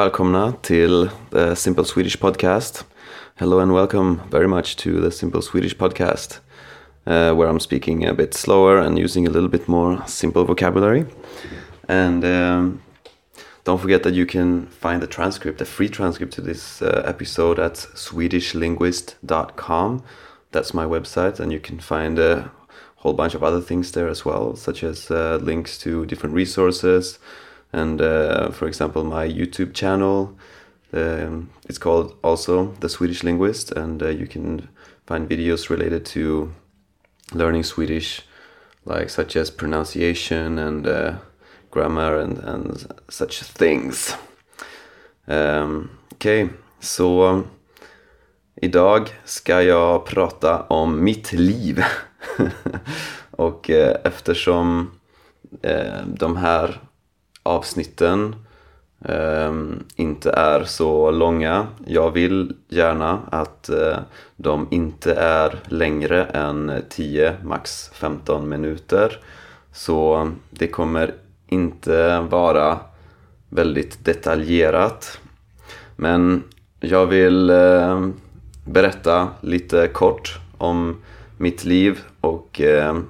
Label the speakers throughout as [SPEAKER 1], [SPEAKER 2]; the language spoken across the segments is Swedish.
[SPEAKER 1] välkomna till the Simple Swedish Podcast. Hello and welcome very much to the Simple Swedish Podcast, uh, where I'm speaking a bit slower and using a little bit more simple vocabulary. And um, don't forget that you can find the transcript, a free transcript to this uh, episode at swedishlinguist.com. That's my website, and you can find a whole bunch of other things there as well, such as uh, links to different resources and, uh, for example, my YouTube channel. Um, it's called also The Swedish Linguist, and uh, you can find videos related to learning Swedish, like such as pronunciation and uh, grammar and, and such things. Um, okay, så um, idag ska jag prata om mitt liv. och eh, eftersom eh, de här avsnitten ehm, inte är så långa. Jag vill gärna att eh, de inte är längre än 10, max 15 minuter. Så det kommer inte vara väldigt detaljerat. Men jag vill ehm, berätta lite kort om mitt liv och ehm,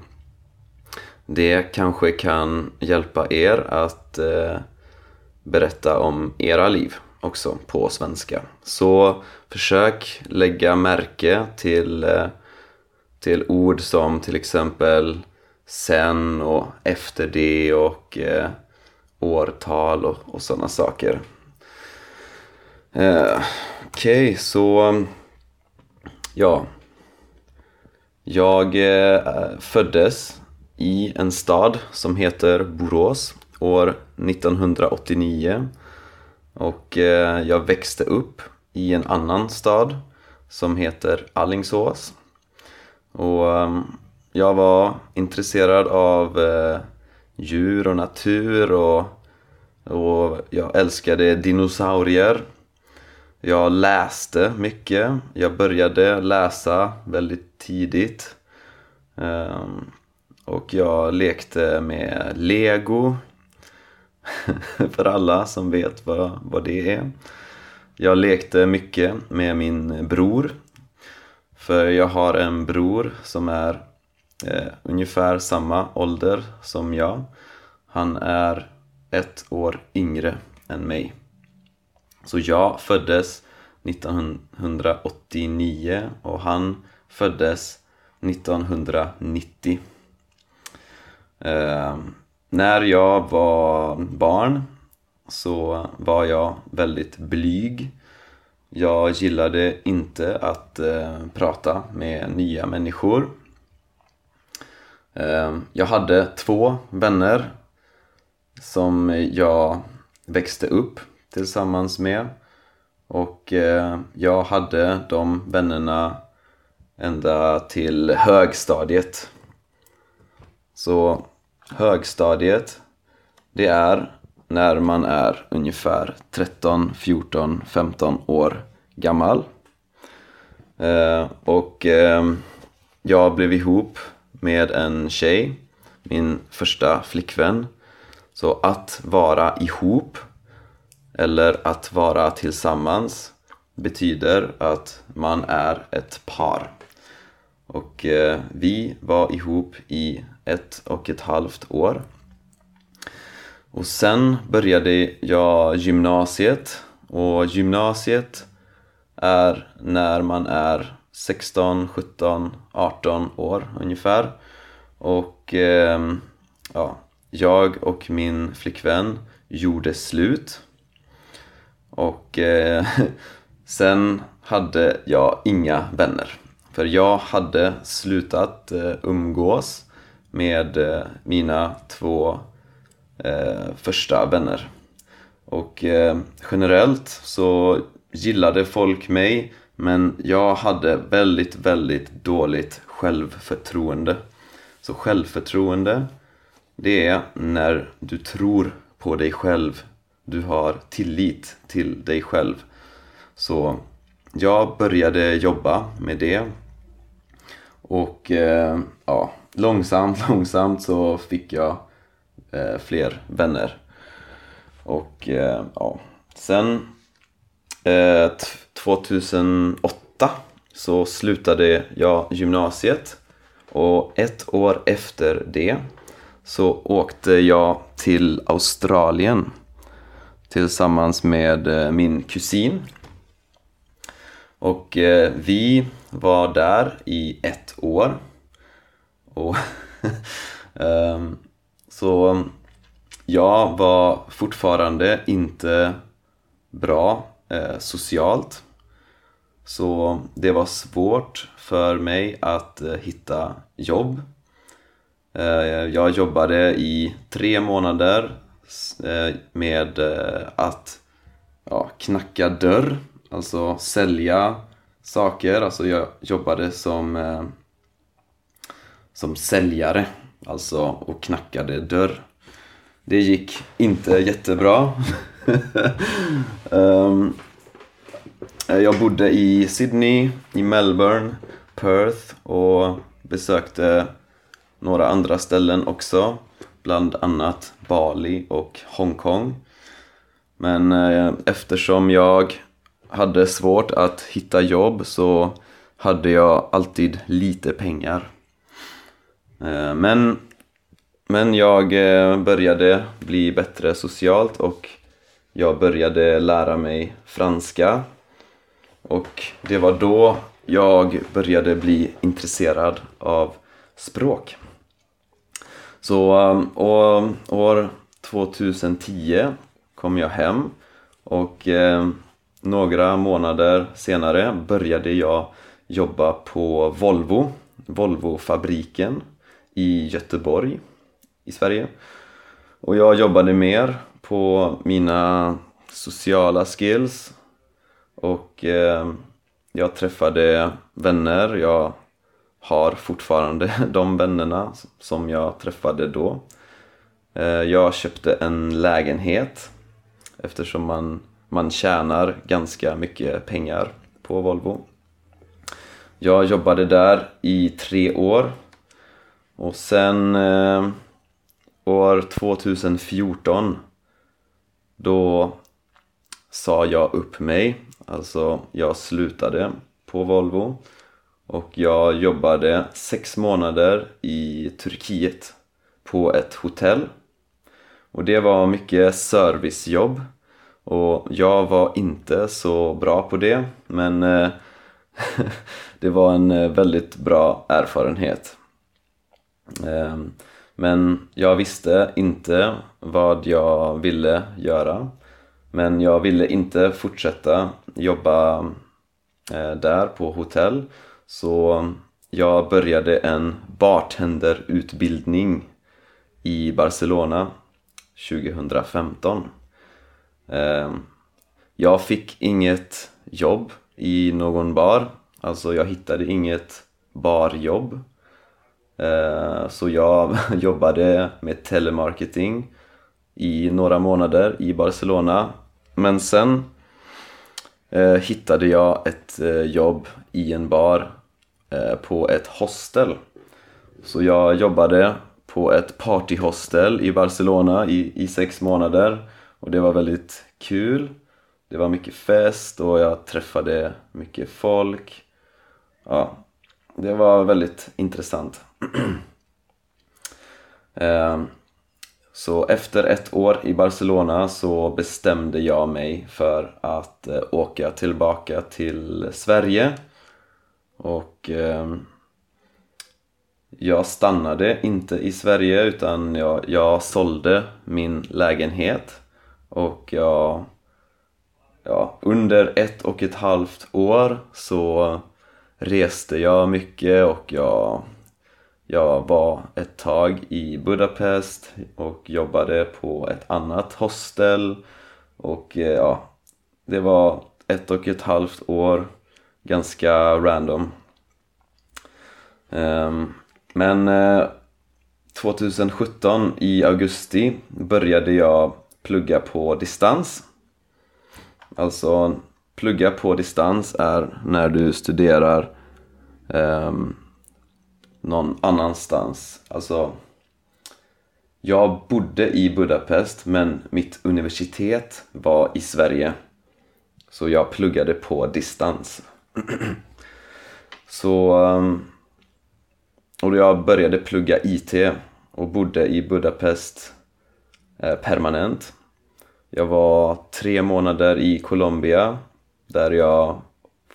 [SPEAKER 1] det kanske kan hjälpa er att eh, berätta om era liv också på svenska. Så försök lägga märke till, eh, till ord som till exempel sen och efter det och eh, årtal och, och sådana saker. Eh, Okej, okay, så ja. Jag eh, föddes i en stad som heter Borås år 1989 och eh, jag växte upp i en annan stad som heter Allingsås. Och ehm, jag var intresserad av eh, djur och natur och, och jag älskade dinosaurier. Jag läste mycket. Jag började läsa väldigt tidigt. Um, och jag lekte med lego. För alla som vet vad, vad det är. Jag lekte mycket med min bror. För jag har en bror som är eh, ungefär samma ålder som jag. Han är ett år yngre än mig. Så jag föddes 1989 och han föddes 1990. Eh, när jag var barn så var jag väldigt blyg. Jag gillade inte att eh, prata med nya människor. Eh, jag hade två vänner som jag växte upp tillsammans med. Och eh, jag hade de vännerna ända till högstadiet. Så högstadiet, det är när man är ungefär 13, 14, 15 år gammal. Eh, och eh, jag blev ihop med en tjej, min första flickvän. Så att vara ihop eller att vara tillsammans betyder att man är ett par. Och eh, vi var ihop i ett och ett halvt år. Och sen började jag gymnasiet och gymnasiet är när man är 16, 17, 18 år ungefär. Och eh, ja, jag och min flickvän gjorde slut. Och eh, sen hade jag inga vänner. För jag hade slutat eh, umgås med eh, mina två eh, första vänner. Och eh, generellt så gillade folk mig men jag hade väldigt, väldigt dåligt självförtroende. Så självförtroende, det är när du tror på dig själv. Du har tillit till dig själv. Så jag började jobba med det. Och eh, ja, långsamt, långsamt så fick jag eh, fler vänner. Och eh, ja, sen eh, 2008 så slutade jag gymnasiet och ett år efter det så åkte jag till Australien tillsammans med eh, min kusin. Och eh, vi var där i ett år. Och um, så jag var fortfarande inte bra eh, socialt. Så det var svårt för mig att eh, hitta jobb. Eh, jag jobbade i tre månader eh, med eh, att ja, knacka dörr, alltså sälja saker. Alltså jag jobbade som, eh, som säljare, alltså och knackade dörr. Det gick inte jättebra. um, jag bodde i Sydney, i Melbourne, Perth och besökte några andra ställen också. Bland annat Bali och Hongkong. Men eh, eftersom jag hade svårt att hitta jobb så hade jag alltid lite pengar. Eh, men men jag eh, började bli bättre socialt och jag började lära mig franska. Och det var då jag började bli intresserad av språk. Så eh, och, år 2010 kom jag hem och eh, några månader senare började jag jobba på Volvo, Volvofabriken i Göteborg i Sverige. Och jag jobbade mer på mina sociala skills och eh, jag träffade vänner. Jag har fortfarande de vännerna som jag träffade då. Eh, jag köpte en lägenhet eftersom man, man tjänar ganska mycket pengar på Volvo. Jag jobbade där i tre år och sen eh, år 2014 då sa jag upp mig, alltså jag slutade på Volvo. Och jag jobbade sex månader i Turkiet på ett hotell. Och det var mycket servicejobb. Och jag var inte så bra på det men eh, det var en eh, väldigt bra erfarenhet. Ehm, men jag visste inte vad jag ville göra. Men jag ville inte fortsätta jobba eh, där på hotell. Så jag började en bartenderutbildning i Barcelona 2015. Ehm, jag fick inget jobb i någon bar. Alltså jag hittade inget barjobb. Eh, så jag jobbade med telemarketing i några månader i Barcelona. Men sen eh, hittade jag ett eh, jobb i en bar på ett hostel. Så jag jobbade på ett partyhostel i Barcelona i, i sex månader och det var väldigt kul. Det var mycket fest och jag träffade mycket folk. Ja, det var väldigt intressant. Ehm, så efter ett år i Barcelona så bestämde jag mig för att eh, åka tillbaka till Sverige. Och ehm, jag stannade inte i Sverige utan jag, jag sålde min lägenhet. Och jag, ja, under ett och ett halvt år så reste jag mycket och jag, jag var ett tag i Budapest och jobbade på ett annat hostel. Och eh, ja, det var ett och ett halvt år. Ganska random. Ehm, men eh, 2017 i augusti började jag plugga på distans. Alltså plugga på distans är när du studerar um, någon annanstans. Alltså, Jag bodde i Budapest men mitt universitet var i Sverige. Så jag pluggade på distans. så... Ehm, och jag började plugga IT och bodde i Budapest eh, permanent. Jag var tre månader i Colombia där jag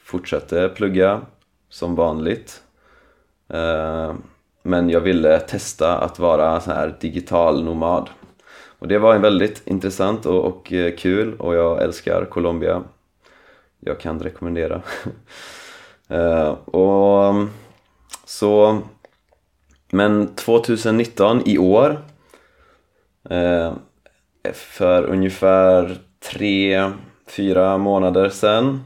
[SPEAKER 1] fortsatte plugga som vanligt. Eh, men jag ville testa att vara så här digital nomad. Och det var en väldigt intressant och, och eh, kul och jag älskar Colombia. Jag kan rekommendera. Eh, och mm, så Men 2019 i år för ungefär tre, fyra månader sedan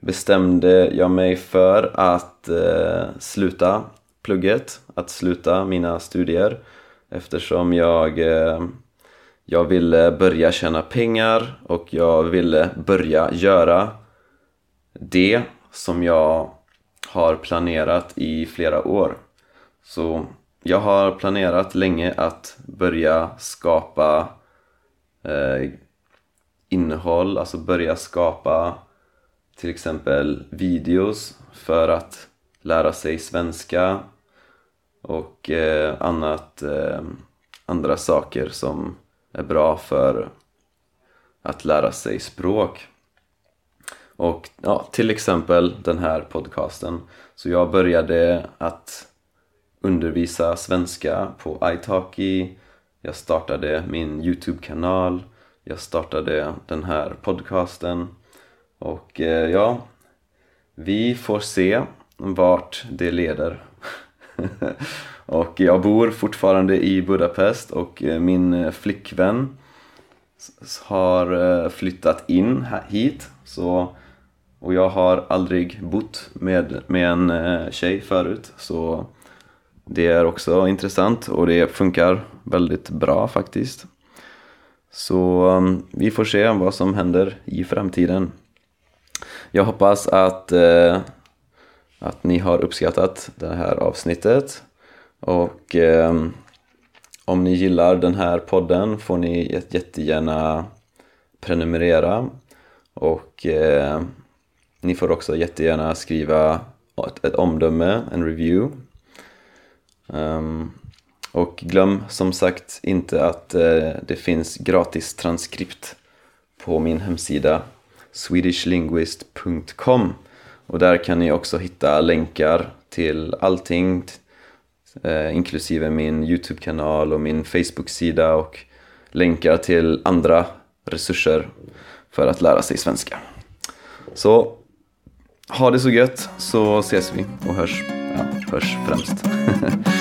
[SPEAKER 1] bestämde jag mig för att eh, sluta plugget, att sluta mina studier eftersom jag, eh, jag ville börja tjäna pengar och jag ville börja göra det som jag har planerat i flera år. Så jag har planerat länge att börja skapa eh, innehåll, alltså börja skapa till exempel videos för att lära sig svenska och eh, annat, eh, andra saker som är bra för att lära sig språk. Och ja, till exempel den här podcasten. Så jag började att undervisa svenska på italki. Jag startade min Youtube-kanal. Jag startade den här podcasten. Och eh, ja, vi får se vart det leder. och jag bor fortfarande i Budapest och eh, min eh, flickvän har eh, flyttat in hit. Så, och jag har aldrig bott med, med en tjej förut. Så det är också intressant och det funkar väldigt bra faktiskt. Så mm, vi får se vad som händer i framtiden. Jag hoppas att eh, att ni har uppskattat det här avsnittet. Och eh, om ni gillar den här podden får ni jättegärna prenumerera. Och eh, ni får också jättegärna skriva ett, ett omdöme, en review. Um, och glöm som sagt inte att eh, det finns gratis transkript på min hemsida swedishlinguist.com och där kan ni också hitta länkar till allting eh, inklusive min Youtube-kanal och min Facebook-sida och länkar till andra resurser för att lära sig svenska. Så ha det så gött så ses vi och hörs, ja, hörs främst.